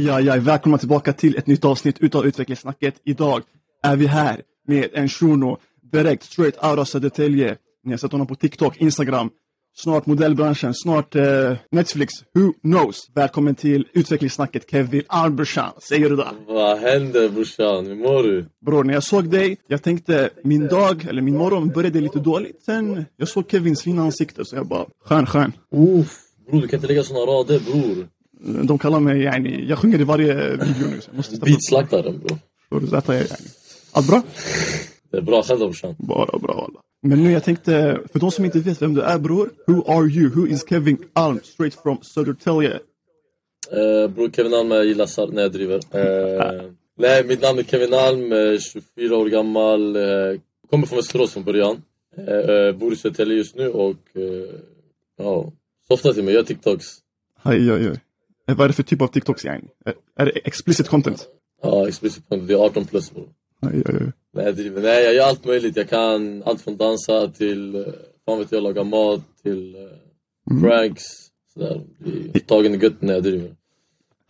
Aj, aj, aj. Välkomna tillbaka till ett nytt avsnitt utav Utvecklingssnacket. Idag är vi här med en shuno direkt straight out of Södertälje. Ni har sett honom på TikTok, Instagram, snart modellbranschen, snart eh, Netflix, who knows? Välkommen till Utvecklingssnacket Kevin Albertsan. Säger du det? Vad händer brorsan? Hur mår du? Bror, när jag såg dig, jag tänkte min dag, eller min morgon började lite dåligt. Sen jag såg Kevins fina ansikte så jag bara, skön, skön. Uff, bror du kan inte lägga såna rader bror. De kallar mig, yani, jag sjunger i varje video nu. Så jag måste. Beatslaktaren du? Så detta är, yani. Allt bra? Det är bra, själv då brorsan? Bara bra alla. Men nu jag tänkte, för de som inte vet vem du är bror, who are you? Who is Kevin Alm straight from Södertälje? Eh, bror Kevin Alm, gillar Sar... Nej jag driver. Eh, nej, mitt namn är Kevin Alm, eh, 24 år gammal. Eh, kommer från Västerås från början. Eh, eh, bor i Södertälje just nu och eh, ja, softar till mig, gör TikToks. Aj, aj, aj. Eh, Vad är det för typ av TikToks yani? Är, är det explicit content? Ja, explicit content. Det är 18 plus. Aj, aj, aj. Nej jag driver. Nej jag gör allt möjligt. Jag kan allt från dansa till, eh, fan vet jag, laga mat till eh, pranks. Sådär. Tagen i gött när jag driver.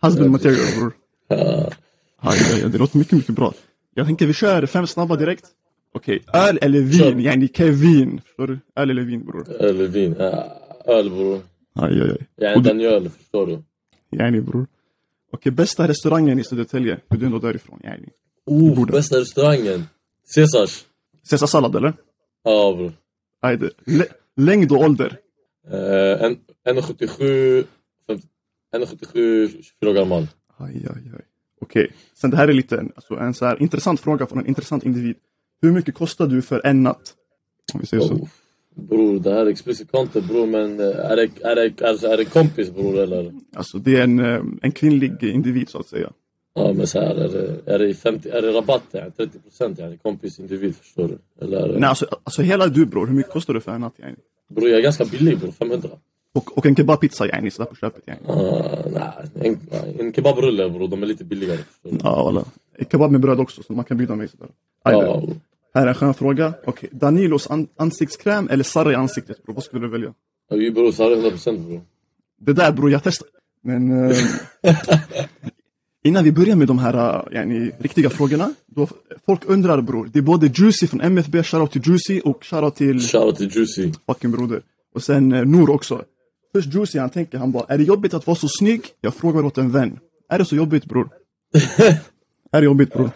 Husband material bror. Ja. Aj, aj. Det låter mycket, mycket bra. Jag tänkte vi kör fem snabba direkt. Okej, öl eller vin? Yani Kevin. Förstår du? Öl eller vin bror? Eller vin. Ja, öl bror. Aj, aj, aj. Jag är en öl, förstår du? Yani bror. Okej, bästa restaurangen i Södertälje? Du är ändå därifrån. Yani. Oh, bästa restaurangen? Caesars. Caesarsallad eller? Ja bror. Längd och ålder? En- 1,77 fem- 1,77 24 år gammal. Aj, aj, aj. Okej, sen det här är lite en, alltså, en så här intressant fråga från en intressant individ. Hur mycket kostar du för en natt? Om vi säger så. Bror, det här är explicit content bror men eh, är det, är det, alltså, är det kompis bror eller? Alltså det är en, eh, en kvinnlig individ så att säga. Ja men så här, är det, är det, 50, är det rabatt? Ja, 30 procent? Ja, kompis individ förstår du? Eller det, Nej, alltså, alltså hela du bror, hur mycket kostar du för en natt? Yani? Bror jag är ganska billig bror, 500. Och, och en kebabpizza yani, sådär på köpet. Yani. Uh, nej, en, en kebabrulle bror, de är lite billigare. Ja, alla. Kebab med bröd också, så man kan bjuda mig sådär. Aj, Ja. Här är en skön fråga. Okej, Danilos an ansiktskräm eller Sarri i ansiktet bror? Vad skulle du välja? Ja, vi bror, det 100 procent bror. Det där bror, jag testar. Men eh, innan vi börjar med de här uh, yani, riktiga frågorna. Då, folk undrar bror, det är både Juicy från MFB, shoutout till Juicy och shoutout till Shoutout till Juicy. fucking broder. Och sen eh, Nour också. Först Juicy han tänker, han bara, är det jobbigt att vara så snygg? Jag frågar åt en vän. Är det så jobbigt bror? är det jobbigt bror?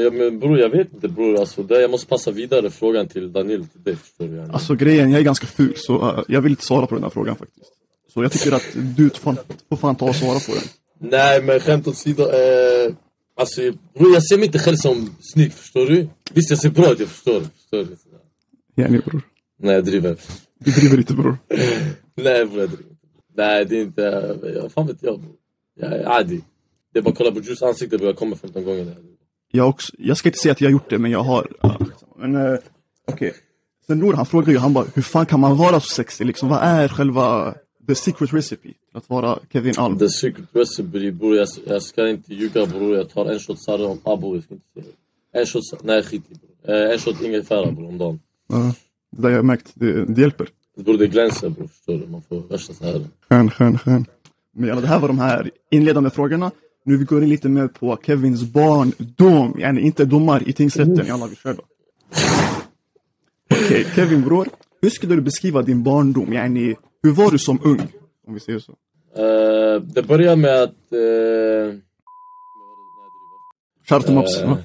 Uh, ja, men bror jag vet inte bror, alltså, det, jag måste passa vidare frågan till Daniel, till dig förstår du? Alltså grejen, jag är ganska ful så uh, jag vill inte svara på den här frågan faktiskt. Så jag tycker att du får, får fan ta och svara på den. Nej men skämt åsido, uh, alltså bror jag ser mig inte själv som snygg förstår du? Visst jag ser bra ut, jag förstår. förstår du? Yani bror. Nej jag driver. Du driver lite bror. Nej bror jag driver inte. Nej det är inte, jag, fan vet jag bror. Jag är adi. Det är bara att kolla på Juice ansikte bror, jag kommer 15 gånger. när jag också, jag ska inte säga att jag har gjort det, men jag har. Men uh, okej. Sen Nour han frågar ju, han bara, hur fan kan man vara så sexig liksom? Vad är själva the secret recipe att vara Kevin Alm? The secret recipe bror, jag, jag ska inte ljuga bror. Jag tar en shot Sarre om abo. En shot, nej skit i bror. Eh, En shot ingefära bror om dagen. Uh, det där jag har märkt, det, det hjälper. Bror det glänser bror, förstår du? Man får värsta så här. Skön, skön, skön. Men det här var de här inledande frågorna. Nu vi går in lite mer på Kevins barndom, yani inte domar i tingsrätten. Jalla, vi kör då. Okej, Kevin bror. Hur skulle du beskriva din barndom? Yani, hur var du som ung? Om vi säger så. Eh, det börjar med att... Uh. Eh. va?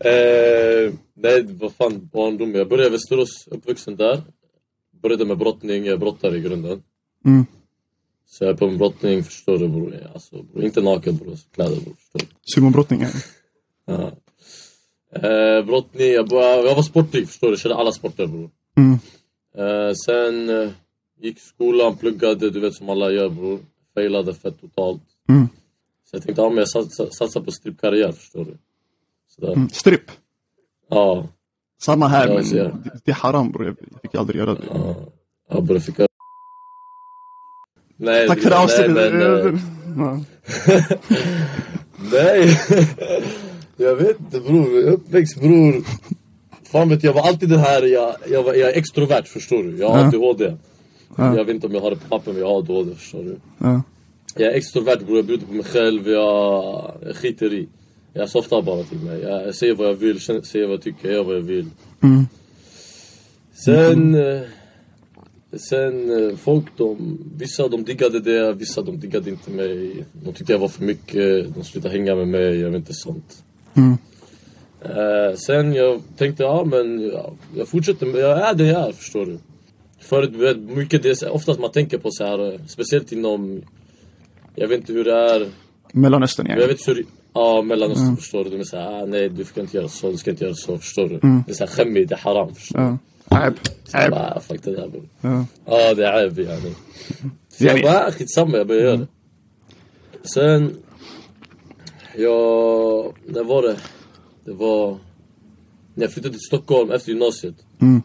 Eh, nej, vad fan, barndom. Jag började i Västerås, uppvuxen där. Började med brottning, jag är brottare i grunden. Mm. Så jag är på en brottning, förstår du bror. Alltså, bror. Inte naken bror, kläder bror. Förstår du? Sumobrottning. yani. Ja. Eh, brottning, jag, bara, jag var sportig förstår du, jag körde alla sporter bror. Mm. Eh, sen eh, gick skolan, pluggade, du vet som alla gör bror. Failade fett totalt. Mm. Så jag tänkte, ja men jag satsar, satsar på strippkarriär förstår du. Sådär. Mm. Stripp. Ja. Samma här, Ja, men det, är haram bror. Jag fick aldrig göra det. Ja, ja bror, fick jag... Nej, Tack för nej, avsnittet. eh, Ja. Nej! jag vet inte bror, uppväxt bror. Fan vet jag, var alltid den här, jag, jag, var, jag är extrovert förstår du. Jag har Ja. ADHD. Ja. Jag vet inte om jag har det på papper men jag har ADHD förstår du. Ja. Jag är extrovert bror, jag bjuder på mig själv, jag, jag skiter i. Jag softar bara till mig. Jag säger vad jag vill, säger vad jag tycker, jag gör vad jag vill. Mm. Sen... eh, Sen eh, folk de, vissa de diggade det, vissa de diggade inte mig. De tyckte jag var för mycket, de slutade hänga med mig, jag vet inte sånt. Mm. Eh, sen jag tänkte, ja men ja, jag fortsätter, med- jag är jag är förstår du. Förut, du vet, mycket det, är så- oftast man tänker på så här, eh, speciellt inom, jag vet inte hur det är, Mellanöstern jag vet hur, ja Mellanöstern förstår du. De är såhär, ah, nej du ska inte göra så, du ska inte göra så, förstår du. Det är såhär skämmigt, det är haram förstår du. Ja. Aib. Så jag Aib. bara, ah, fuck det där bror. Ja. Ja det är عيب يعني. Så jag Yani- bara, ah, skitsamma jag börjar göra det. Sen, jag, när var det? Det var när jag flyttade till Stockholm efter gymnasiet. Mm.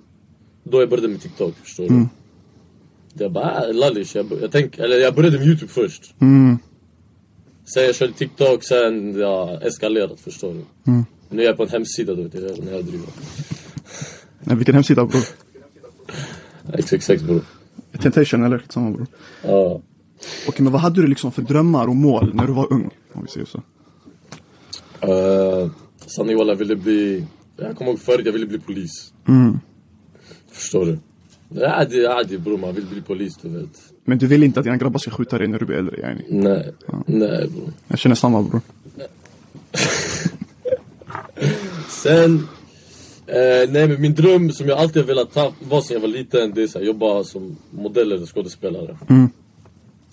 Då jag började med TikTok, förstår du. Det jag bara, ah, lallish. Jag, bör- jag, tänk, eller jag började med YouTube först. Mm. Sen jag körde TikTok, sen jag eskalerat, förstår du. Mm. Nu är jag på en hemsida du vet, jag- när jag driver. Ja, Vilken hemsida bror? XXX bror. Temptation eller? Samma bror. Ja. Okej men vad hade du liksom för drömmar och mål när du var ung? Om vi säger så. Uh, Sanning walla, jag ville bli... Jag kommer ihåg förut, jag ville bli polis. Mm. Förstår du? Det är adi bror, man vill bli polis du vet. Men du vill inte att dina grabbar ska skjuta dig när du blir äldre yani. Nej, nej bror. Jag känner samma bror. Sen... Eh, nej men min dröm som jag alltid har velat ha, var sedan jag var liten, det är att jobba som modell eller skådespelare. Mm.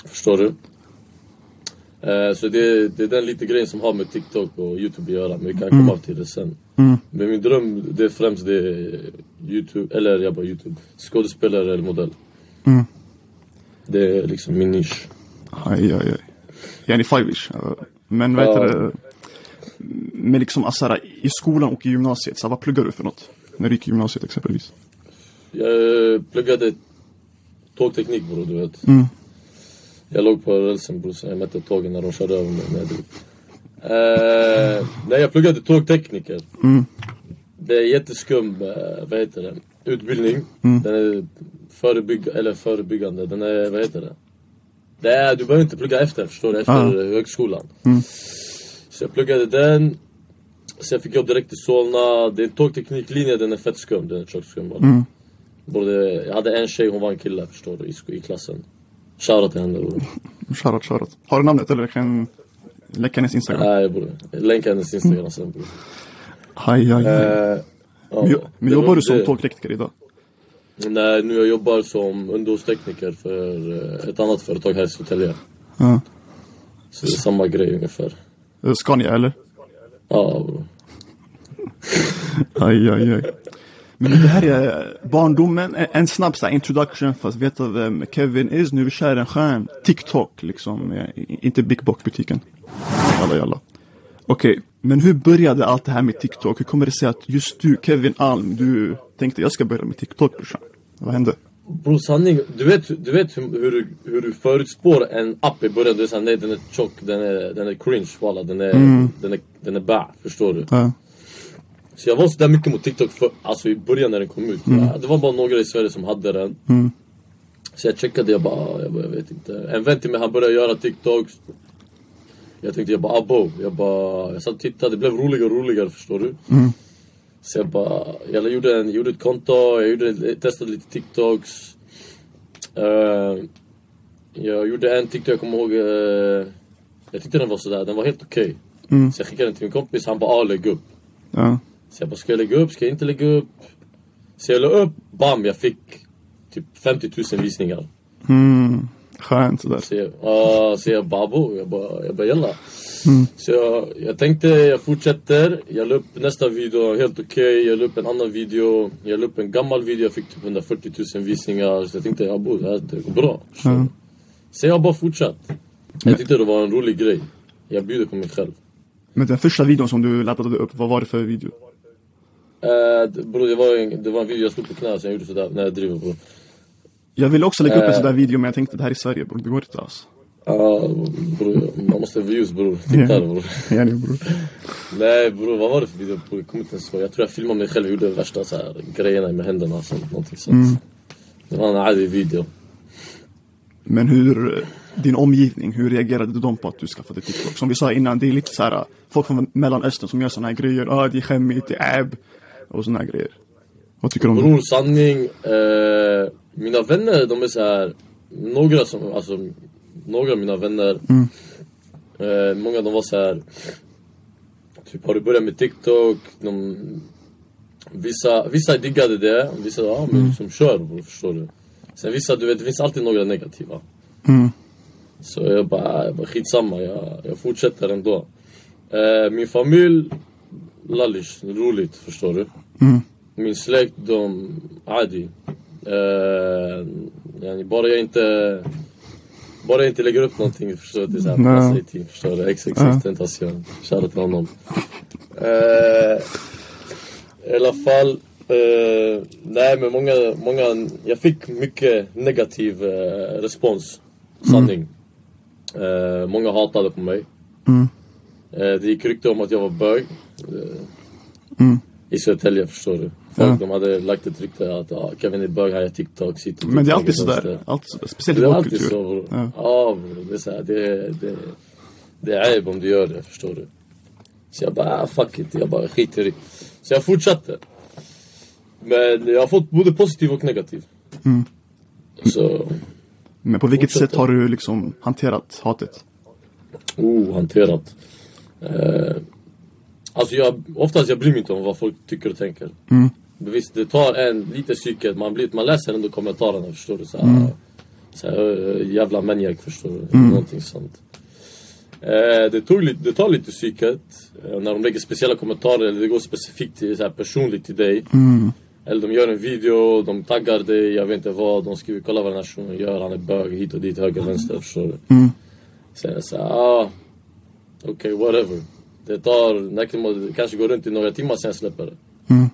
Förstår du? Eh, så det, det är den lite grejen som har med TikTok och Youtube att göra, men vi kan komma till det sen. Mm. Men min dröm, det är främst det är Youtube, eller jag bara Youtube, skådespelare eller modell. Mm. Det är liksom min nisch. Aj, aj, aj. Yani five-ish. Men vad heter Ja. det? Men liksom alltså, här, i skolan och i gymnasiet, så här, vad pluggar du för något? När du gick i gymnasiet exempelvis. Jag pluggade tågteknik bror, du vet. Mm. Jag låg på rälsen bror, så jag mätte tågen när de körde över mig drog. Eh, nej, jag pluggade tågtekniker. Mm. Det är jätteskum, eh, vad heter det, utbildning. Mm. Den är förebygg eller förebyggande, den är, vad heter det? det är, du behöver inte plugga efter, förstår du, efter Ah. högskolan. Mm. Så jag pluggade den. Sen fick jag jobb direkt i Solna. Det är en tågtekniklinje, den är fett skum, den är tjockt skum. Mm. Både, jag hade en tjej, hon var en kille förstår du, i, i klassen. Shoutout till henne bror. Shoutout, shoutout. Har du namnet eller kan jag läcka hennes Instagram? Nej bror. Länka hennes instagram sen bror. Aj, aj, aj. Ja, Men, det jobbar du som tågtekniker idag? Nej, nu jag jobbar som underhållstekniker för eh, ett annat företag här i Södertälje. Ja. Så det är samma grej ungefär. Eh, Scania eller? Ja. Aj, aj, aj. Men det här är barndomen, en- snabb så introduction för att veta vem Kevin is. Nu är vi kär i en stjärn. TikTok liksom, eh, inte Big Bock butiken. Jalla jalla. Okej, men hur började allt det här med TikTok? Hur kommer det sig att just du, Kevin Alm, du tänkte jag ska börja med TikTok brorsan? Vad hände? Bror sanning, du vet, du vet hur, hur, du, hur du förutspår en app i början. Du är såhär, nej den är tjock, den är, den är cringe walla, den är, den är, den är bä, förstår du? Ja. Så jag var sådär mycket mot TikTok för, alltså i början när den kom ut. Ja, det var bara några i Sverige som hade den. Mm. Så jag checkade, jag bara, jag, bara, jag vet inte. En vän till mig han började göra TikToks. Jag tänkte, jag bara abo. Jag bara, jag satt och tittade, det blev roligare och roligare förstår du. Mm. Så jag bara, jag gjorde, en, gjorde ett konto, jag gjorde, testade lite TikToks. Eh, jag gjorde en TikTok, jag kommer ihåg, eh, jag tyckte den var sådär, den var helt okej. Mm. Så jag skickade den till min kompis, han bara, ah, lägg upp. Ja. Så jag bara, ska jag lägga upp? Ska jag inte lägga upp? Så jag la upp, bam, jag fick typ 50 000 visningar. Mm. Skönt sådär. Så jag, uh, så jag bara, abo, jag bara, jag bara jalla. Mm. Så jag, jag tänkte, jag fortsätter. Jag la upp nästa video, helt okej. Jag la upp en annan video. Jag la upp en gammal video, jag fick typ 140 000 visningar. Så jag tänkte, abo, det här det går bra. Så, Ja. så jag har bara fortsatt. Jag tyckte det var en rolig grej. Jag bjuder på mig själv. Men den första videon som du laddade upp, vad var det för video? Uh, bror, det, var en, det var en video, jag stod på knä så jag gjorde sådär när jag driver bror. Jag ville också lägga upp en Eh. sån där video men jag tänkte det här är Sverige bror, det går inte alls. Ja bror, man måste ha views bror. Tittare bror. Yani bror. Nej bror, vad var det för video? bror? Jag kommer inte ens ihåg. Jag tror jag filmade mig själv och gjorde värsta så här, grejerna med händerna. Sånt, någonting sånt. Mm. Det var en ärlig video. Men hur, din omgivning, hur reagerade de på att du skaffade TikTok? Som vi sa innan, det är lite så här, folk från Mellanöstern som gör såna här grejer. Ah, det är skämmigt, det är ab och såna här grejer. Vad tycker du om det? Bror, sanning. Eh, mina vänner, de är så här. Några som, alltså, några av mina vänner. Mm. Eh, många de var så här. Typ, har du börjat med TikTok? De, vissa, vissa diggade det, vissa, ja men som kör bror, förstår du. Sen vissa, du vet, det finns alltid några negativa. Mm. Så jag bara, jag bara skitsamma, jag, jag fortsätter ändå. Eh, min familj, lallish, roligt förstår du. Mm. Min släkt, de, adi. Eh, bara jag inte bara jag inte lägger upp någonting förstår du, är såhär i tid förstår du, XXX Ja. tentation, shoutout till honom eh, I alla fall, eh, nej men många, många, jag fick mycket negativ eh, respons, sanning eh, Många hatade på mig Mm. eh, Det gick rykte om att jag var bög eh, Mm. i Södertälje förstår du. Folk Ja. de hade lagt ett rykte att ah, Kevin är bög, han gör TikTok, sitter Men det är alltid sådär. Alltid sådär. Speciellt i vår kultur. så. Ja. Ja det är såhär, det, det, det är aib om du gör det, förstår du. Så jag bara, ah, fuck it, jag bara skiter i. Så jag fortsatte. Men jag har fått både positiv och negativ. Mm. Så, Men på vilket Fortsätt sätt har du liksom hanterat hatet? oh, hanterat. Eh, alltså jag, oftast jag bryr mig inte om vad folk tycker och tänker. Mm. Visst, det tar en lite psyket, man, blir, man läser ändå kommentarerna förstår du. Så här, Mm. så här, äh, jävla maniac förstår du. Någonting sånt. Eh, det, tog det tar lite psyket eh, när de lägger speciella kommentarer eller det går specifikt till, så här, personligt till dig. Mm. Eller de gör en video, de taggar dig, jag vet inte vad. De skriver kolla vad den här shunon gör, han är bög hit och dit, höger, vänster. Förstår du. Mm. Sen är jag såhär, ah, okej okay, whatever. Det tar, det kan- det kanske går runt i några timmar sen släpper det. Mm.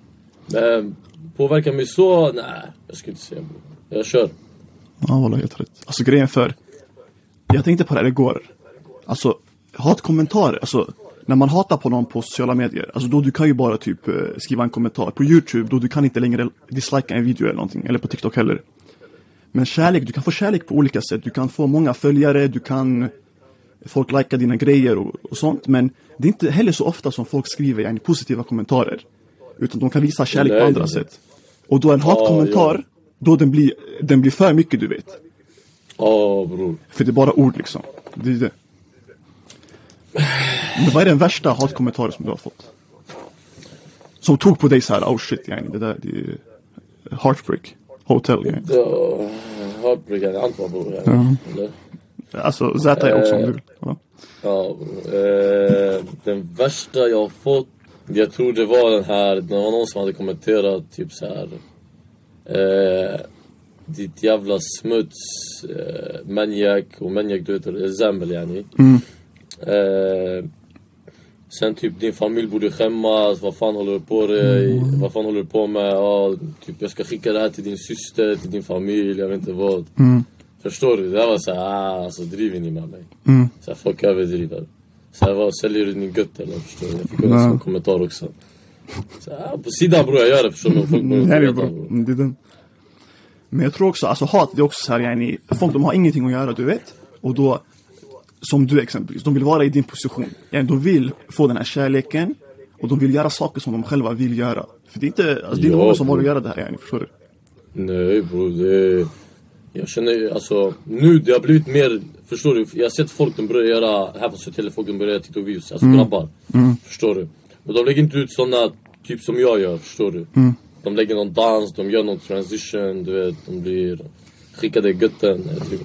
Men påverkar mig så? Nej, jag skulle inte säga. Jag kör. Ja, wallah, helt rätt. Alltså grejen för, jag tänkte på det här igår. Alltså, hatkommentarer, alltså när man hatar på någon på sociala medier, alltså då du kan ju bara typ eh, skriva en kommentar. På YouTube, då du kan inte längre dislika en video eller någonting, eller på TikTok heller. Men kärlek, du kan få kärlek på olika sätt. Du kan få många följare, du kan folk likea dina grejer och, och sånt. Men det är inte heller så ofta som folk skriver yani, positiva kommentarer. Utan de kan visa kärlek på andra sätt. Och då en hatkommentar, ja. då den blir, den blir för mycket du vet. Ja bror. För det är bara ord liksom. Det är det. Men vad är den värsta hatkommentaren som du har fått? Som tog på dig så här, oh shit yani, det där det är heartbreak. Hotel yani. Ja, Heartbreak, jag antar bror. Ja. Eller? Alltså Z är också om du vill. Ja. Ja, eh, den värsta jag har fått, jag tror det var den här, det var någon som hade kommenterat typ så här. Eh, ditt jävla smuts, eh, maniac och maniac du vet, zambel yani. Eh, sen typ din familj borde skämmas, vad fan håller du på dig? Vad fan håller du på med? Ja, typ jag ska skicka det här till din syster, till din familj, jag vet inte vad. Förstår du? Det där var såhär, ah, alltså driver ni med mig? Mm. Så folk överdriver. Så här, vad, säljer du din gött eller? Förstår du? Jag fick en sån kommentar också. Så här, på sidan bror, jag gör det förstår du? Folk Nej, inte det, är är den. Men jag tror också, alltså hat det är också så här, yani, folk de har ingenting att göra du vet. Och då, som du exempelvis, de vill vara i din position. Yani, de vill få den här kärleken. Och de vill göra saker som de själva vill göra. För det är inte, alltså, det är Ja, många som har att göra det här yani, förstår du? Nej bror, det... Jag känner alltså, nu det har blivit mer, förstår du? Jag har sett folk de börjar göra, här på Södertälje, folk de börjar göra TikTok-videos, alltså grabbar. Förstår du? Och de lägger inte ut såna typ som jag gör, förstår du? De lägger någon dans, de gör någon transition, du vet, de blir skickade i götten. Typ.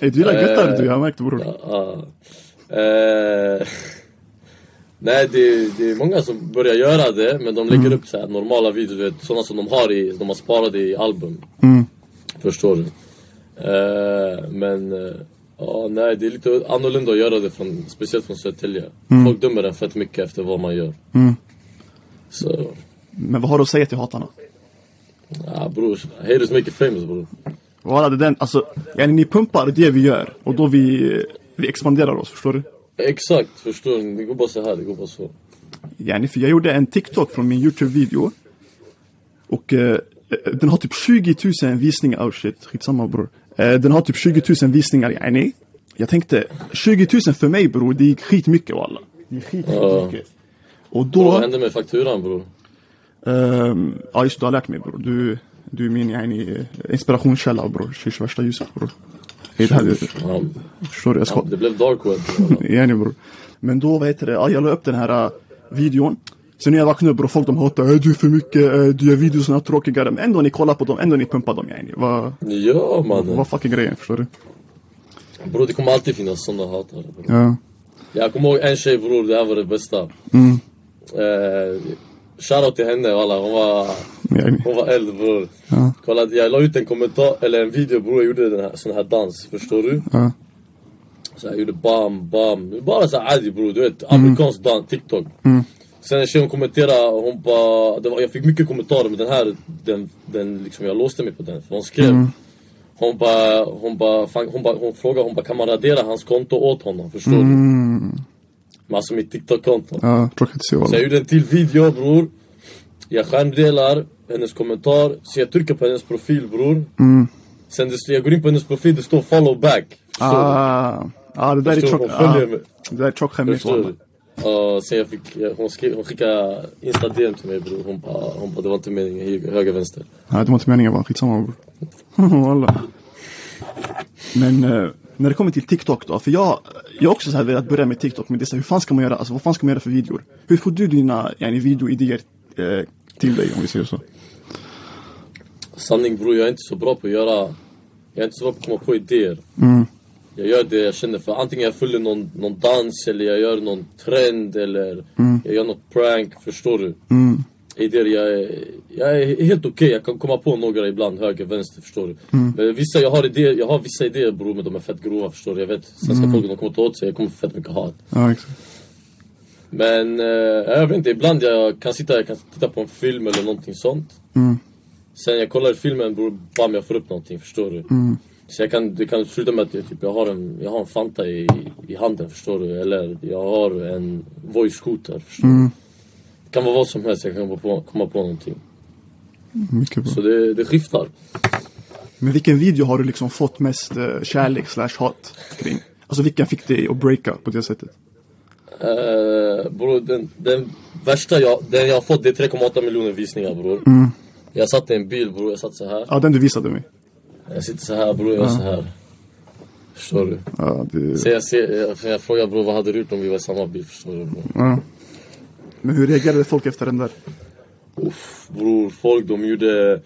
Hey, du gillar Eh, göttar du, jag har märkt bror. Ja. Eh, nej, det, det är många som börjar göra det, men de lägger upp så här normala videos, du vet, sådana som de har i, de har sparat i album. Mm. Förstår du? Eh, men, eh, ja, nej, det är lite annorlunda att göra det, från, speciellt från Södertälje. Folk dömer en fett mycket efter vad man gör. Mm. Så, Men vad har du att säga till hatarna? ja bror, haters make it famous bror. Voilà, det den, alltså, yani, ni pumpar det vi gör och då vi, vi expanderar oss, förstår du? Exakt, förstår du? Det går bara så här, det går bara så. Yani, för jag gjorde en TikTok från min YouTube-video. Och eh, den har typ 20 000 visningar, oh shit, skitsamma bror. Eh, den har typ 20 000 visningar, yani. Jag tänkte, 20 000 för mig bror, det gick skitmycket walla. Det gick skit, Ja. skitmycket. Och Vad då, hände med fakturan bror? ehm, ja just du har lärt mig bror. Du, du är min yani, inspirationskälla bror. Shish värsta ljuset bror. Det här, Ja, förstår du? Jag ska, det blev dark web. Yani bror. Men då, vad heter det, ja, jag la upp den här uh, videon. Sen när jag vaknade upp bror, folk de hatar, äh, du är för mycket, äh, du gör videosarna tråkigare. Men ändå ni kollar på dem, ändå ni pumpar dem yani. Vad, Ja mannen. vad fucking grejen, förstår du? Bror det kommer alltid finnas sådana hatare. Ja. Jag kommer ihåg en tjej bror, det här var det bästa. Mm. Eh, Shoutout till henne walla, hon var, hon var eld bror. Ja. Kolla, jag la ut en kommentar, eller en video bror, jag gjorde den här, sån här dans, förstår du? Ja. Så jag gjorde bam, bam. Bara så här adi bror, du vet. Amerikansk dans, TikTok. Mm. Sen en tjej hon kommenterade, hon bara... Det var, jag fick mycket kommentarer men den här, den, den liksom, jag låste mig på den. För hon skrev. Mm. Hon bara, hon bara, hon bara, hon frågade, hon bara kan man radera hans konto åt honom? Förstår du? Mm. Men alltså mitt TikTok-konto. Ja, tråkigt Så jag gjorde en till video bror. Jag skärmdelar hennes kommentar. Så jag trycker på hennes profil bror. Mm. Sen det, jag går in på hennes profil, det står follow back. Förstår du? Ah, ah, det där är du? tråkigt. Ah, det där är tråkigt du? Ja, sen jag fick, hon, skrev, hon skickade insta DM till mig bror. Hon bara, hon bara det var inte meningen, höger, vänster. Nej, det var inte meningen va, skitsamma bror. Walla. Men eh, när det kommer till TikTok då, för jag, jag har också så här velat börja med TikTok, men det är så här, hur fan ska man göra, alltså vad fan ska man göra för videor? Hur får du dina yani, videoidéer eh, till dig om vi säger så? Sanning bror, jag är inte så bra på att göra, jag är inte så bra på att komma på idéer. Mm. Jag gör det jag känner för, antingen jag följer någon, någon dans eller jag gör någon trend eller jag gör något prank, förstår du? Mm. Idéer, jag är, jag är helt okej, jag kan komma på några ibland, höger, vänster, förstår du? Men vissa, jag har idéer, jag har vissa idéer bror men de är fett grova, förstår du? Jag vet, svenska folket de kommer ta åt sig, jag kommer få fett mycket hat. Ja, exakt. Men eh, jag vet inte, ibland jag kan sitta jag kan titta på en film eller någonting sånt. Mm. Sen jag kollar filmen bror, bam jag får upp någonting, förstår du? Mm. Så jag kan, det kan sluta med att jag, typ, jag, har en, jag har en Fanta i, i handen, förstår du? Eller jag har en voice scooter, förstår Mm. du? Det kan vara vad som helst, jag kan komma på, komma på någonting. Mycket bra. Så det, det skiftar. Men vilken video har du liksom fått mest eh, kärlek slash hat kring? Alltså vilken fick dig att breaka på det sättet? Uh, bror, den, den värsta jag, den jag har fått det är 3,8 miljoner visningar bror. Mm. Jag satt i en bil bror, jag satt så här. Ja, den du visade mig. Jag sitter så här bror, jag är så här. Förstår du? Ja, det... Så jag, ser, jag, frågar bror, vad hade du gjort om vi var i samma bil? Förstår du bror? Ja. Men hur reagerade folk efter den där? Uff, bror, folk de gjorde...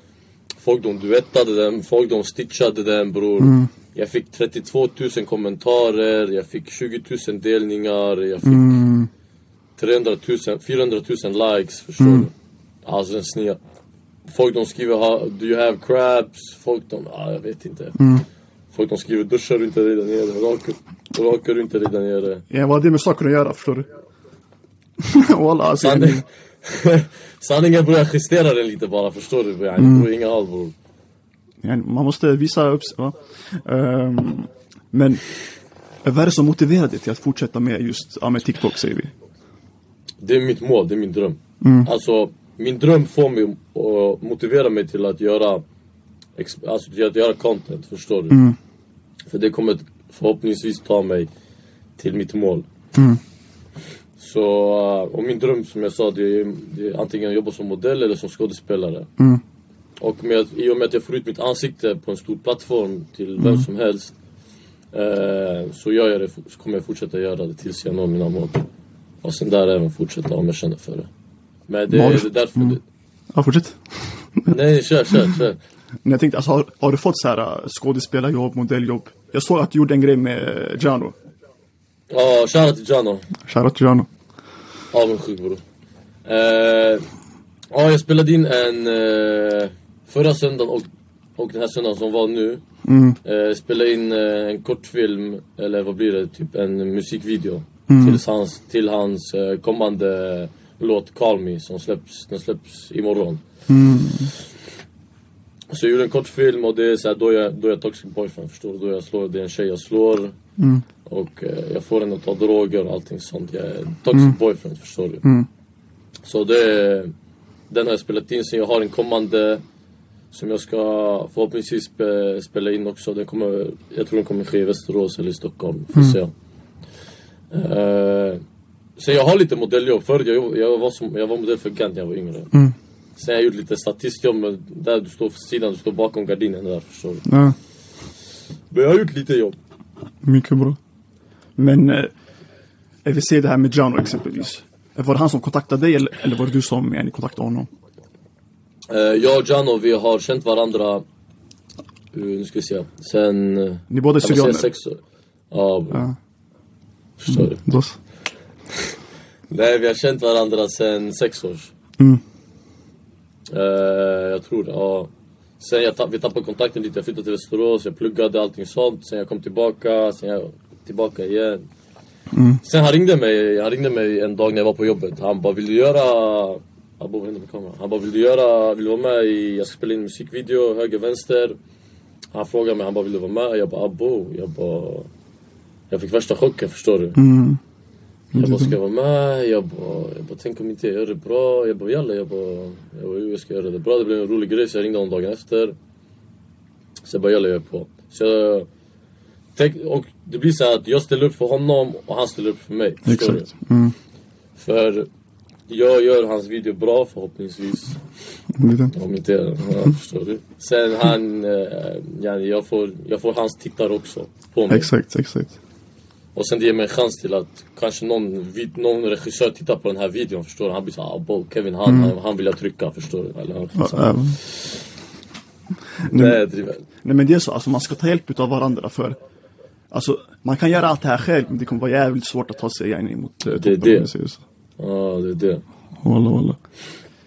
Folk de duettade den, folk de stitchade den bror. Jag fick 32 000 kommentarer, jag fick 20 000 delningar, jag fick Mm. 300 000, 400 000 likes, förstår du? Alltså den snia. Folk de skriver ha, do you have crabs? Folk de, ah, jag vet inte. Folk de skriver duschar du inte dig där nere? Rakar, rakar du inte dig där nere? Ja, vad har det med saker att göra, förstår du? Walla, alltså. Sanning, sanningen bror, jag justerar den lite bara, förstår du? Yani, Mm. bror, inga bror. Ja, man måste visa upp sig, va? Ehm, men vad är det som motiverar dig till att fortsätta med just ja, med TikTok, säger vi? Det är mitt mål, det är min dröm. Mm. Alltså, min dröm får mig att motivera mig till att göra Alltså till att göra content, förstår du? Mm. För det kommer förhoppningsvis ta mig till mitt mål. Mm. Så, uh, och min dröm som jag sa, det är, det är antingen att jobba som modell eller som skådespelare. Mm. Och med, i och med att jag får ut mitt ansikte på en stor plattform till vem Mm. som helst eh, Så gör jag det, så kommer jag fortsätta göra det tills jag når mina mål. Och sen där även fortsätta om jag känner för det. Men det, du- är därför... Det, Ja, fortsätt. nej, kör, kör, kör. Men jag tänkte, alltså, har, har du fått så här äh, skådespelarjobb, modelljobb? Jag såg att du gjorde en grej med Jano. Ja, shoutout till Jano. Shoutout till Jano. Avundsjuk bror. Eh, ja, jag spelade in en eh, förra söndagen och, och den här söndagen som var nu. Mm. Eh, spelade in en kortfilm, eller vad blir det? Typ en musikvideo. Mm. Till hans, till hans kommande låt Call Me som släpps, den släpps imorgon. Mm. Så jag gjorde en kortfilm och det är så här, då, jag, då är jag toxic boyfriend förstår du? Då jag slår, det är en tjej jag slår. Mm. Och eh, jag får henne att ta droger och allting sånt. Jag är toxic boyfriend förstår du? Mm. Så det, den har jag spelat in, så jag har en kommande Som jag ska förhoppningsvis spe, spela in också. Den kommer, jag tror den kommer ske i Västerås eller i Stockholm. Får se. Eh, så jag har lite modelljobb. Förut jag, jag, var som, jag var modell för Gant när jag var yngre. Sen har jag gjort lite statistjobb, men där du står på sidan, du står bakom gardinen där förstår du. Ja, Men jag har gjort lite jobb. mycket bra. Men eh, jag vill se det här med Jano exempelvis. Var det han som kontaktade dig eller, eller var det du som yani, kontaktade honom? Eh, jag och Jano, vi har känt varandra, eh, nu ska vi se, sen... Ni båda är syrianer? sex år. Ja. Ja. Förstår du? Då, Nej, vi har känt varandra sen sex år. Mm. Eh, jag tror det, ja. Sen jag tapp, vi tappade kontakten lite, jag flyttade till Västerås, jag pluggade allting sånt. Sen jag kom tillbaka, sen jag tillbaka igen. Sen han ringde mig, han ringde mig en dag när jag var på jobbet. Han bara, vill du göra... Abo, vad hände med kameran? Han bara, vill du göra, vill du vara med i, jag ska spela in en musikvideo, höger, vänster. Han frågade mig, han bara, vill du vara med? Jag bara, abo. Jag bara... Jag fick värsta chocken, förstår du? mm. Jag bara, ska jag vara med? Jag bara, jag bara tänk om inte jag gör det bra? Jag bara, jalla. Jag bara, jag, bara, jag ska göra det bra. Det blev en rolig grej så jag ringde honom dagen efter. Så jag bara, jalla jag är på. Så jag, tänk, och det blir så att jag ställer upp för honom och han ställer upp för mig. Exakt. Mm. För jag gör hans video bra förhoppningsvis. Lite. Om inte, ja, förstår du. Sen han, eh, ja, jag, får, jag får hans tittare också på mig. Exakt, exakt. Och sen det ger mig en chans till att kanske någon, någon regissör tittar på den här videon, förstår du? Han blir såhär, ah, Kevin han, han, han vill jag trycka, förstår du? Eller, han, ja. nej, driver. Nej men det är så, alltså man ska ta hjälp utav varandra för Alltså man kan göra allt det här själv men det kommer vara jävligt svårt att ta sig yani, mot uh, Det är det. Ja, det är det. Walla, walla.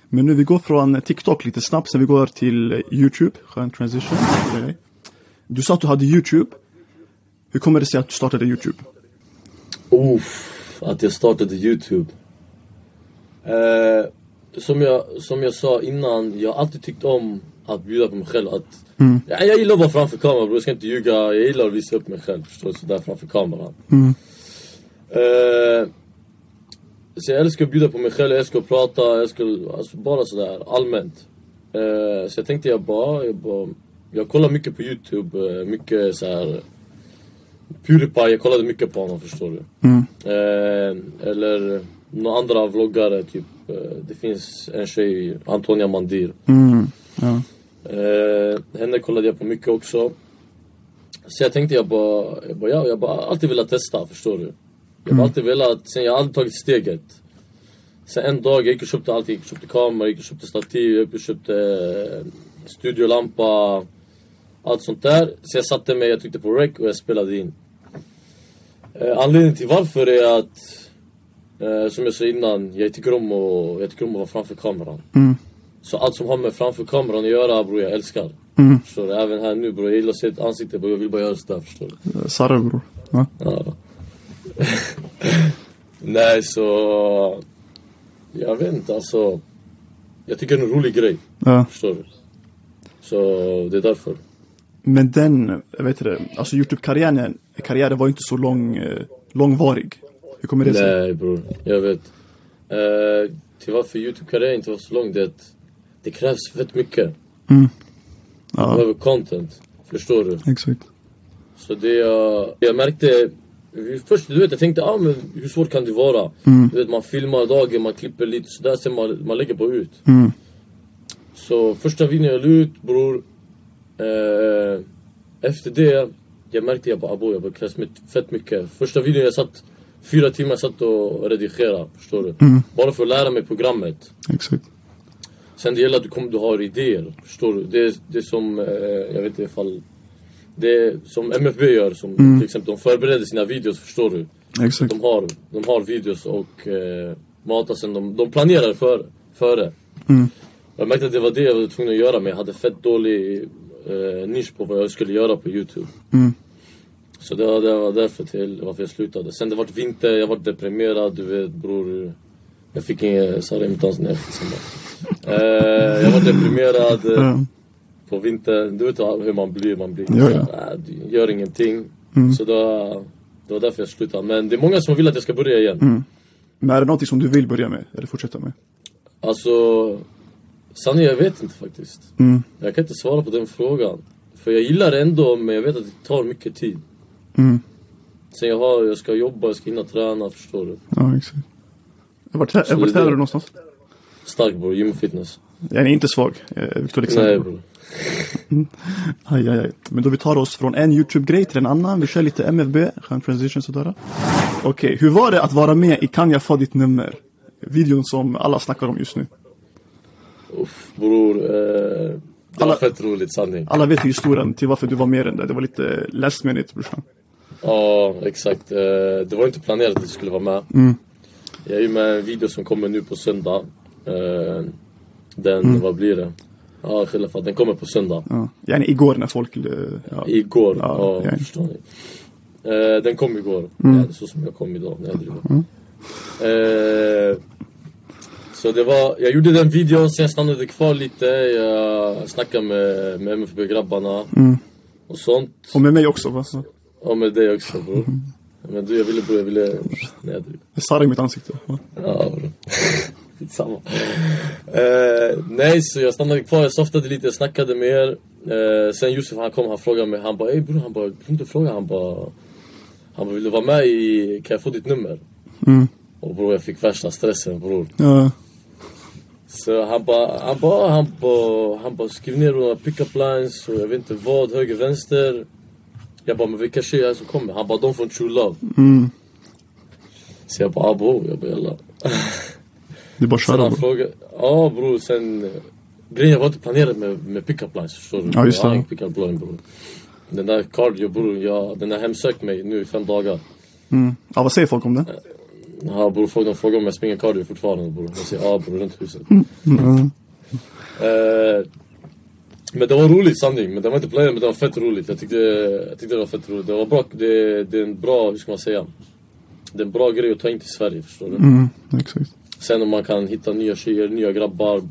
Men nu vi går från TikTok lite snabbt, sen vi går till eh, YouTube. Skön transition. Du sa att du hade YouTube. Hur kommer det sig att du startade YouTube? Uff, att jag startade Youtube. Eh, som, jag, som jag sa innan, jag har alltid tyckt om att bjuda på mig själv. Att, ja, jag gillar att vara framför kameran bror, jag ska inte ljuga. Jag gillar att visa upp mig själv, förstår du? Sådär framför kameran. Eh, så jag älskar att bjuda på mig själv, jag älskar att prata, jag älskar alltså bara sådär allmänt. Eh, så jag tänkte jag bara, jag bara, jag kollar mycket på Youtube, eh, mycket så här. Pewdiepie, jag kollade mycket på honom förstår du. Eh, eller några andra vloggare, typ. Eh, det finns en tjej, Antonia Mandir. Mm. Ja. Eh, henne kollade jag på mycket också. Så jag tänkte jag bara, jag bara, ja, jag bara alltid velat testa, förstår du? Jag har alltid velat, sen jag har aldrig tagit steget. Sen en dag, jag gick och köpte allt, jag gick och köpte kamera, jag gick och köpte stativ, jag gick och köpte eh, studiolampa, allt sånt där. Så jag satte mig, jag tryckte på rec och jag spelade in. Eh, anledningen till varför är att, eh, som jag sa innan, jag tycker om att, jag tycker om att vara framför kameran. Så allt som har med framför kameran att göra bror, jag älskar. Förstår du? Även här nu bror, jag gillar att se ett ansikte bror, jag vill bara göra sådär förstår du. Sarre bror. Ja. Ja. Nej så... Jag vet inte alltså. Jag tycker det är en rolig grej. Ja. Förstår du? Så det är därför. Men den, jag vet inte, alltså YouTube-karriären karriären var ju inte så lång, eh, långvarig. Hur kommer det sig? Nej bror, jag vet. Uh, till varför Youtube-karriären inte var så lång det är att det krävs fett mycket. Du Ja, behöver content. Förstår du? exakt. Så det jag, jag märkte Först du vet jag tänkte ah, men hur svårt kan det vara? Du vet man filmar dagen, man klipper lite sådär sen man, man lägger på ut. Så första videon jag la ut bror eh, Efter det Jag märkte jag bara abo jag mitt- fett mycket Första videon jag satt Fyra timmar satt och redigerade, förstår du? Bara för att lära mig programmet Exakt. Sen det gäller att du, kommer, du har idéer, förstår du? Det det är som, eh, jag vet inte ifall Det är som MFB gör, som till exempel de förbereder sina videos, förstår du? Exakt. De har, de har videos och eh, matar sen, de, de planerar för, före Jag märkte att det var det jag var tvungen att göra men jag hade fett dålig eh, nisch på vad jag skulle göra på youtube. Så det var, det var därför till varför jag slutade. Sen det vart vinter, jag var deprimerad, du vet bror. Jag fick dans nej, sen bara. eh, Jag var deprimerad eh, på vintern, du vet hur man blir, man blir Ja, ja. äh, gör ingenting. Så det var, det var därför jag slutade. Men det är många som vill att jag ska börja igen. Men är det någonting som du vill börja med? Eller fortsätta med? Alltså Sanningen, jag vet inte faktiskt. Mm. Jag kan inte svara på den frågan. För jag gillar det ändå, men jag vet att det tar mycket tid. Mm. Sen jag har, jag ska jobba, jag ska hinna träna, förstår du? Ja, exakt. Vart, vart Så det- tränar du någonstans? Stark bror, gym och fitness. Jag är inte svag, eh, Victor Nej bror. Aj, aj, aj. Men då vi tar oss från en YouTube-grej till en annan. Vi kör lite MFB, skön transition sådär. Okej, hur var det att vara med i Kan jag få ditt nummer? Videon som alla snackar om just nu. Uff, bror. Eh, det Alla- var fett roligt sanning. Alla vet ju historien till varför du var med i den där. Det var lite last minute brorsan. Ja, exakt. Eh, det var inte planerat att jag skulle vara med. Mm. Jag är ju med i en video som kommer nu på söndag. Eh, den, vad blir det? Ja, för den kommer på söndag. Ja. Igår när folk... eh, Ja. Igår. Ja, Ja, förstår ni. Eh, den kom igår. Mm. Ja, så som jag kom idag när jag driver. Eh, så det var, jag gjorde den videon, sen stannade kvar lite. Jag snackade med, med MFB-grabbarna. Mm. Och sånt. Och med mig också va? Ja med dig också bror. Men du, jag ville bror, jag ville... Nej jag. Jag sarrar i mitt ansikte. Va? Ja bror. Skitsamma. Eh, nej så jag stannade kvar, jag softade lite, jag snackade med er. Eh, sen Josef han kom, han frågade mig, han bara ey bror, han bara, du inte fråga, han bara... Han bara, vill du vara med i, kan jag få ditt nummer? Mm. Och bror jag fick värsta stressen bror. Ja. Så han bara, han bara, han bara, han bara skriv ner några pick-up lines och jag vet inte vad, höger, vänster. Jag bara, men vilka tjejer är det som kommer? Han bara, de från True Love. Mm. Så jag bara, ah, bror, jag bara jalla. Det är bara att köra bror. ja bror sen... eh, Grejen var inte planerad med, med pick-up lines förstår du. Ja, just Jag har det. ingen pick-up line bror. Den där cardio bror, jag, den har hemsökt mig nu i fem dagar. Mm. Ja, vad säger folk om det? Ja bror, de frågar om jag springer cardio fortfarande bror. Jag säger ja bror, runt huset. Mm. Eh, men det var roligt sanning, men det var inte planerat men det var fett roligt. Jag tyckte, jag tyckte det var fett roligt. Det var bra, det, det är en bra, hur ska man säga? Det är en bra grej att ta in till Sverige förstår du. Mm. Exakt. Sen om man kan hitta nya tjejer, nya grabbar.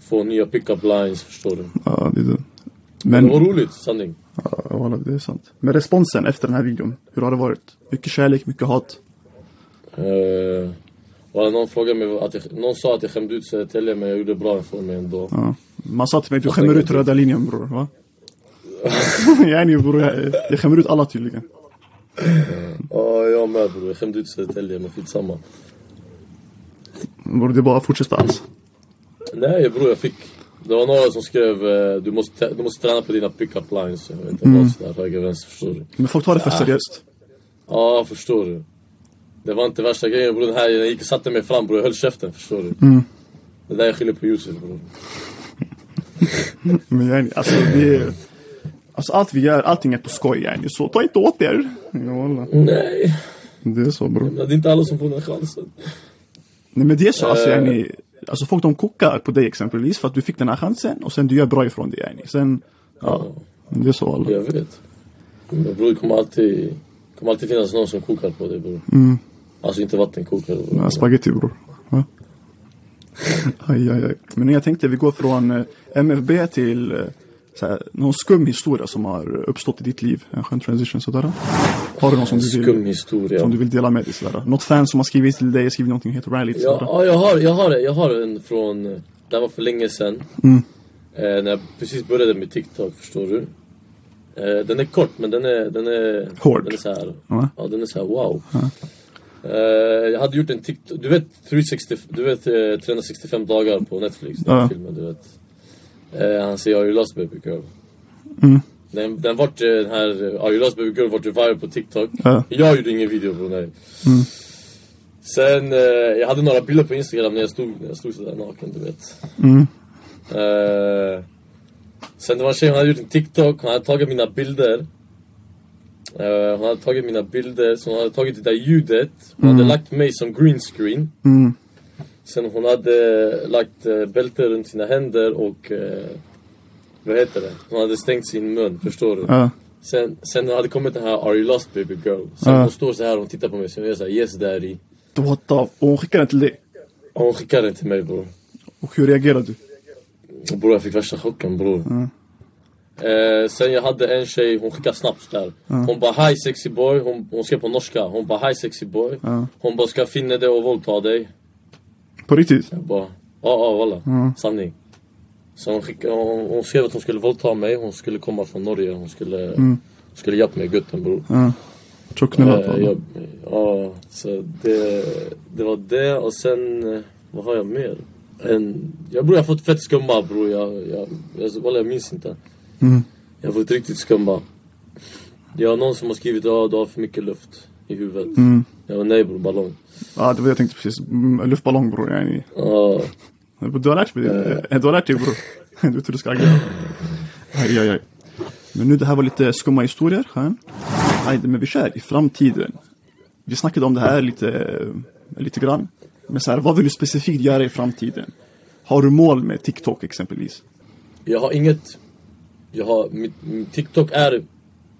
Få nya pick-up lines, förstår du. Ja, det är det. Det Men, var roligt, sanning. ja, det är sant. Men responsen efter den här videon, hur har det varit? Mycket kärlek, mycket hat? Uh, och någon frågade mig, att jag, någon sa att jag skämde ut Södertälje men jag gjorde bra ifrån mig ändå. Ja. Man sa till mig, du Jag skämmer ut röda linjen bror, va? Yani bror, jag, jag skämmer ut alla tydligen. Ja, jag med bror. Jag skämde ut Södertälje men skitsamma. Bror, det är bara att fortsätta alls. Nej bror, jag fick. Det var några som skrev eh, du måste, du måste träna på dina pick-up lines. Jag vet inte Mm. vad sådär, höger, vänster, förstår du. Men folk tar det för seriöst. Ja, förstår du. Det var inte värsta grejen bror. Den här, jag gick och satte mig fram bror. Jag höll käften, förstår du. Mm. Det där jag skyller på Josef bror. Men yani, alltså det är... Alltså allt vi gör, allting är på skoj yani. Så ta inte åt er. Ja, wallah. Nej, Det är så bror. det är inte alla som får den chansen. Nej men det är så, alltså Eh. yani, Alltså folk de kokar på dig exempelvis för att du fick den här chansen och sen du gör bra ifrån det yani. Sen, ja. Det är så alla. Jag vet. Men bror, det kommer alltid, kommer alltid finnas någon som kokar på dig bror. Mm. Alltså inte vattenkokare bror. Ja, spaghetti bror. Ja. Aj, aj, aj. Men jag tänkte vi går från eh, MFB till eh, här, någon skum historia som har uppstått i ditt liv. En skön transition sådär. Har du någon som du vill, historia. som du vill dela med dig sådär? Något fan som har skrivit till dig, skrivit någonting helt rallyt sådär? ja jag, har, jag, har, jag har en från, det var för länge sedan. Mm. Eh, när jag precis började med TikTok, förstår du. Eh, den är kort men den är, den är, Hård. den är så här, Ja. ja den är så här wow. Eh, jag hade gjort en TikTok, du vet 360, du vet eh, 365 dagar på Netflix, den Ja. filmen du vet. Eh, han säger Are you lost baby girl? Mm. Den, den vart, eh, den här eh, Are you lost baby girl vart ju viral på TikTok. Ja. Jag gjorde ingen video på nej. Mm. Sen, eh, jag hade några bilder på Instagram när jag stod, när jag stod sådär naken du vet. Mm. Eh, sen det var en tjej, hon hade gjort en TikTok, hon hade tagit mina bilder. Eh, hon hade tagit mina bilder, så hon hade tagit det där ljudet. Hon hade lagt mig som green screen. Mm. Sen hon hade lagt uh, bälte runt sina händer och... eh, vad heter det? Hon hade stängt sin mun, förstår du? Ja. Sen, sen hade kommit den här Are you lost baby girl? Sen hon står så här och tittar på mig, så jag såhär Yes daddy. What the... Och hon skickade den till dig. Hon skickade den till mig bror. Och hur reagerade du? Bror jag fick värsta chocken bror. Eh, sen jag hade en tjej, hon skickade snabbt där. Hon bara hi sexy boy, hon, hon skrev på norska. Hon bara hi sexy boy. Ja. Hon bara ska finna dig och våldta dig. På riktigt? Jag bara Ja, ja walla. Sanning. Så hon, skickade, hon, hon skrev att hon skulle våldta mig, hon skulle komma från Norge, hon skulle, hon skulle hjälpa mig i gutten bror. Ja. Tjocknullad Eh, på jag, ja, så det, det var det och sen, eh, vad har jag mer? En, jag bror jag har fått fett skumma bror, jag, jag, jag, walla, jag minns inte. Mm. Jag har fått riktigt skumma. Jag har någon som har skrivit att du har för mycket luft i huvudet. Mm. Jag var nej bror, ballong. Ja, det var jag tänkte precis. Mm, Luftballong bror. Yani. Ja, Du har lärt dig det. Du har lärt dig bror. Du vet hur du ska agera. Aj, aj, aj. Men nu det här var lite skumma historier. Aj, men vi kör i framtiden. Vi snackade om det här lite, lite grann. Men så här, vad vill du specifikt göra i framtiden? Har du mål med TikTok exempelvis? jag har inget, jag har, mitt, TikTok är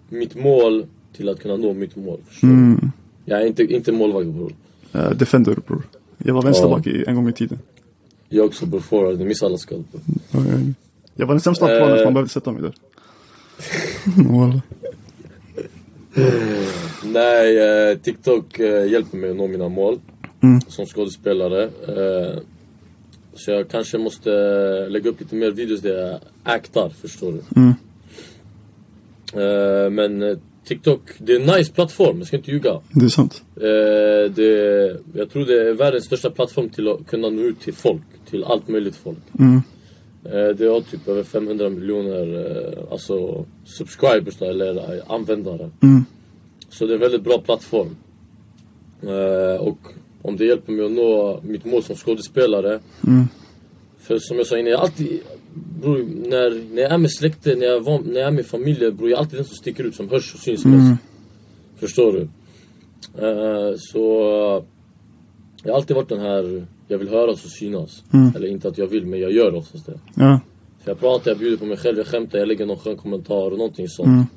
mitt mål till att kunna nå mitt mål. Du? Jag är inte, inte målvakt bror. Uh, defender bror. Jag var vänsterback i, en gång i tiden. Jag också bror forward, ni missar alla skott. bror. Ja, ja. Jag var den sämsta planen så man behövde sätta mig där. Nej, eh, TikTok eh, hjälper mig att nå mina mål Mm. som skådespelare. Så jag kanske måste lägga upp lite mer videos där jag actar, förstår du. Mm. Eh, men eh, TikTok, det är en nice plattform, jag ska inte ljuga. Det är sant. Eh, det, jag tror det är världens största plattform till att kunna nå ut till folk, till allt möjligt folk. Mm. Eh, det har typ över 500 miljoner alltså subscribers då, eller användare. Mm. Så det är en väldigt bra plattform. Och om det hjälper mig att nå mitt mål som skådespelare. Mm. För som jag sa innan, jag alltid, bror, när, när jag är med släkten, när jag, var, när jag är med familjen, bror, jag är alltid den som sticker ut, som hörs och syns Mm. mest. Förstår du? Eh, så jag har alltid varit den här, jag vill höras och synas. Mm. Eller inte att jag vill, men jag gör oftast det. Ja. Så jag pratar, jag bjuder på mig själv, jag skämtar, jag lägger någon skön kommentar och någonting sånt.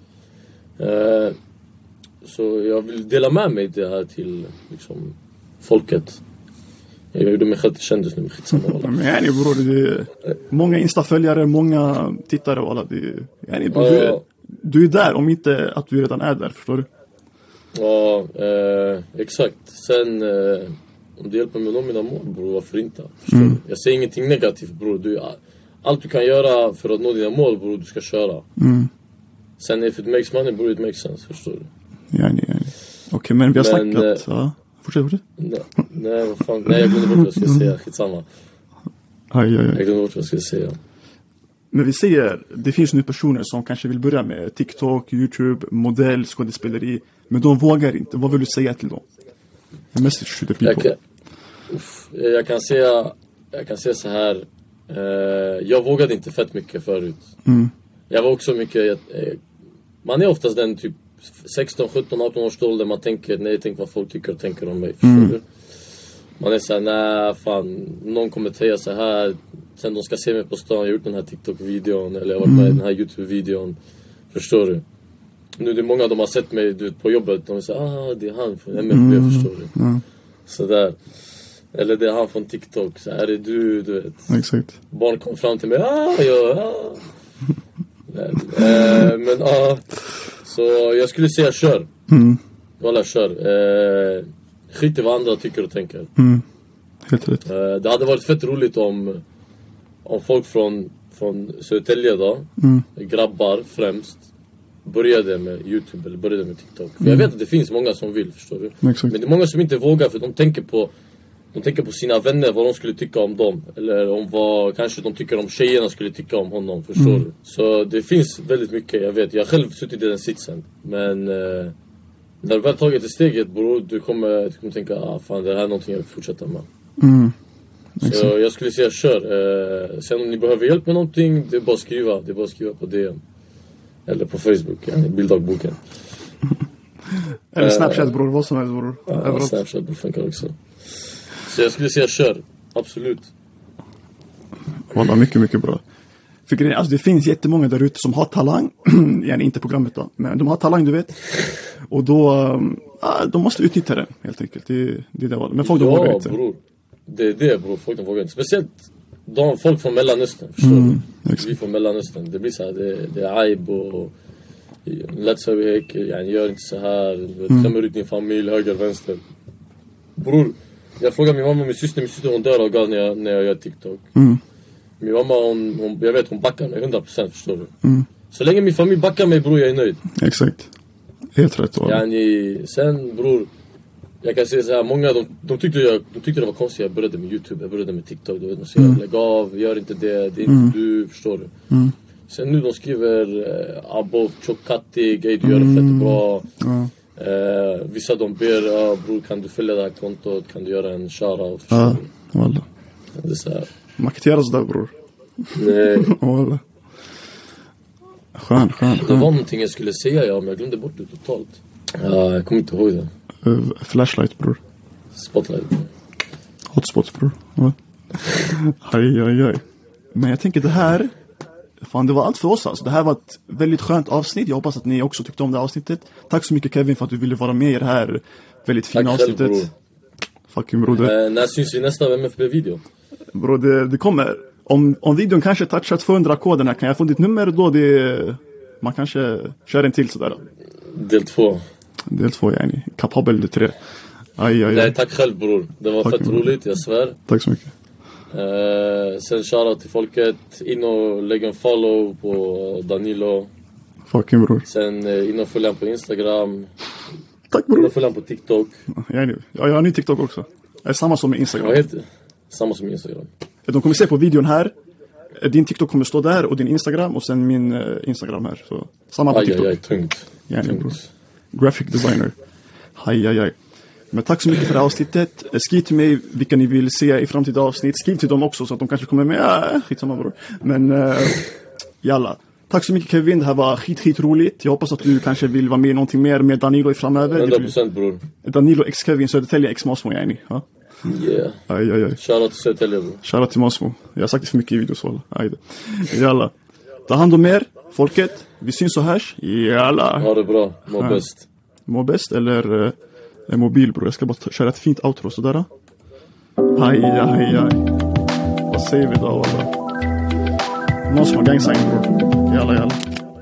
Mm. Eh, så jag vill dela med mig det här till liksom, folket. Jag gjorde mig själv till kändis nu, men skitsamma. Men yani bror, det är många instaföljare, många tittare och alla. Det är, yani, bror, du, är, du är där om inte att du redan är där, förstår du? Ja, eh, exakt. Sen eh, om det hjälper mig att nå mina mål bror, varför inte? Mm. Jag säger ingenting negativt bror. Du, allt du kan göra för att nå dina mål bror, du ska köra. Mm. Sen if it makes money bror, it makes sense. Förstår du? Yani, yani. Okej, men vi har Men, snackat. Ja. Fortsätt, fortsätt. Nej, nej, vad fan. nej jag glömde bort vad jag skulle säga. Skitsamma. Aj, aj, Jag aj. glömde bort vad jag skulle säga. Men vi ser, det finns nu personer som kanske vill börja med TikTok, YouTube, modell, skådespeleri. Men de vågar inte. Vad vill du säga till dem? A message to the Jag people. kan, uff, jag kan säga, jag kan säga så här. Eh, jag vågade inte fett mycket förut. Mm. Jag var också mycket, eh, man är oftast den typ 16, 17, 18 års ålder man tänker, nej tänk vad folk tycker och tänker om mig. Förstår Mm. du? Man är såhär, nej fan, någon kommer säga så här Sen de ska se mig på stan, jag har gjort den här TikTok-videon eller jag har varit med i den här YouTube-videon. Förstår du? Nu det är många de har sett mig du vet, på jobbet, de säger ah det är han från MFB, förstår du? Ja, Sådär. Eller det är han från TikTok, så är det du, du vet. exakt. Barn kom fram till mig, ah, ja, ja. Nej, eh, men ja, så jag skulle säga kör. Mm. Walla kör. Eh, skit i vad andra tycker och tänker. Mm. Helt rätt. Eh, det hade varit fett roligt om, om folk från, från Södertälje då, Mm. grabbar främst, började med Youtube eller började med TikTok. För jag vet att det finns många som vill, förstår du? Exakt. Men det är många som inte vågar för de tänker på de tänker på sina vänner, vad de skulle tycka om dem. Eller om vad kanske de tycker om tjejerna skulle tycka om honom, förstår Mm. du? Så det finns väldigt mycket, jag vet. Jag har själv suttit i den sitsen. Men eh, när du väl tagit det steget bror, du kommer, du kommer tänka ah fan det här är någonting jag vill fortsätta med. Mm. Så jag skulle säga kör. Eh, sen om ni behöver hjälp med någonting, det är bara att skriva. Det är bara att skriva på DM. Eller på Facebook, ja, bilddagboken. Eller Snapchat bror, vad som helst bror. Ja. Snapchat funkar också. Så jag skulle säga kör. Absolut. Walla, mycket, mycket bra. För grejen, alltså det finns jättemånga där ute som har talang, gärna inte programmet då, men de har talang du vet. Och då, ah, de måste utnyttja den helt enkelt. Det, det är det valet. Men folk de vågar Ja inte. bror. Det är det bror, folk de vågar inte. Speciellt de, folk från mellanöstern, förstår Mm, du? exakt. Vi från mellanöstern. Det blir så här, det, det är aib och lätt så yani, gör inte så här, du vet, Mm. skämmer ut din familj, höger, vänster. Bror, Jag frågar min mamma och min syster, min syster hon dör av gas när jag, när jag gör TikTok. Mm. Min mamma hon, hon, jag vet hon backar mig 100% förstår du. Mm. Så länge min familj backar mig bror, jag är nöjd. Exakt. Helt rätt walla. Yani, sen bror, jag kan säga så här, många de, de, tyckte jag, de tyckte det var konstigt jag började med youtube, jag började med tiktok. Du vet, de säger lägg av, gör inte det, det är inte du, förstår du. Mm. Sen nu de skriver eh, abo, tjockattig, ey du gör det fett bra. Ja. Eh, vissa de ber, ja, bror kan du följa det här kontot, kan du göra en shoutout? Ja, walla. Det är så här, Marketera sådär bror. nej, Walla. Skön, skön, det skön. var någonting jag skulle säga ja, men jag glömde bort det totalt. Ja, jag kommer inte ihåg det. Eh, Flashlight bror. Spotlight. Hotspot bror. Aj, aj, aj. Men jag tänker det här. Fan det var allt för oss alltså. Det här var ett väldigt skönt avsnitt. Jag hoppas att ni också tyckte om det avsnittet. Tack så mycket Kevin för att du ville vara med i det här väldigt fina Tack själv avsnittet. bror. Fucking broder. Eh, när syns vi nästa MFB-video? Bro, det, det kommer. Om, om videon kanske touchar 200k den här, kan jag få ditt nummer då? Det, man kanske kör en till sådär. Del två. Del två yani. Kapabel del tre. Aj, aj, Nej aj. tack själv bror. Det var Tack, fett roligt, jag svär. Tack så mycket. Eh, sen shoutout till folket. In och lägg en follow på Danilo. Fucking bror. Sen eh, in och följ på Instagram. Tack In bror. och följ på TikTok. Yani. Ja, jag har en ny TikTok också. Det är samma som Instagram. Vad heter? Samma som Instagram. De kommer se på videon här. Eh, Din TikTok kommer stå där och din Instagram och sen min eh, Instagram här. Så samma på Aj, TikTok. aj, aj, tungt. Bror. tungt. Graphic designer. Aj, aj, aj. Men tack så mycket för det här avsnittet. Eh, Skriv till mig vilka ni vill se i framtida avsnitt. Skriv till dem också så att de kanske kommer med. Ja, skitsamma bror. Men uh, jalla. Tack så mycket Kevin. Det här var skit, skit roligt. Jag hoppas att du kanske vill vara med i någonting mer med Danilo i framöver. Det blir- 100% bror. Danilo x Kevin Södertälje x Masmo yani. Ja. Yeah. Aj, aj, aj. Shoutout till Södertälje bror. Shoutout till Masmo. Jag har sagt det för mycket i videos walla. Jalla. Ta hand om er, folket. Vi syns och hörs. Jalla. Ha det bra. Må Fan. bäst. Må bäst eller eh, en mobil bror. Jag ska bara köra ett fint outro sådär. Aj, aj, aj. Vad säger vi då walla? som har sign bror. Jalla, jalla.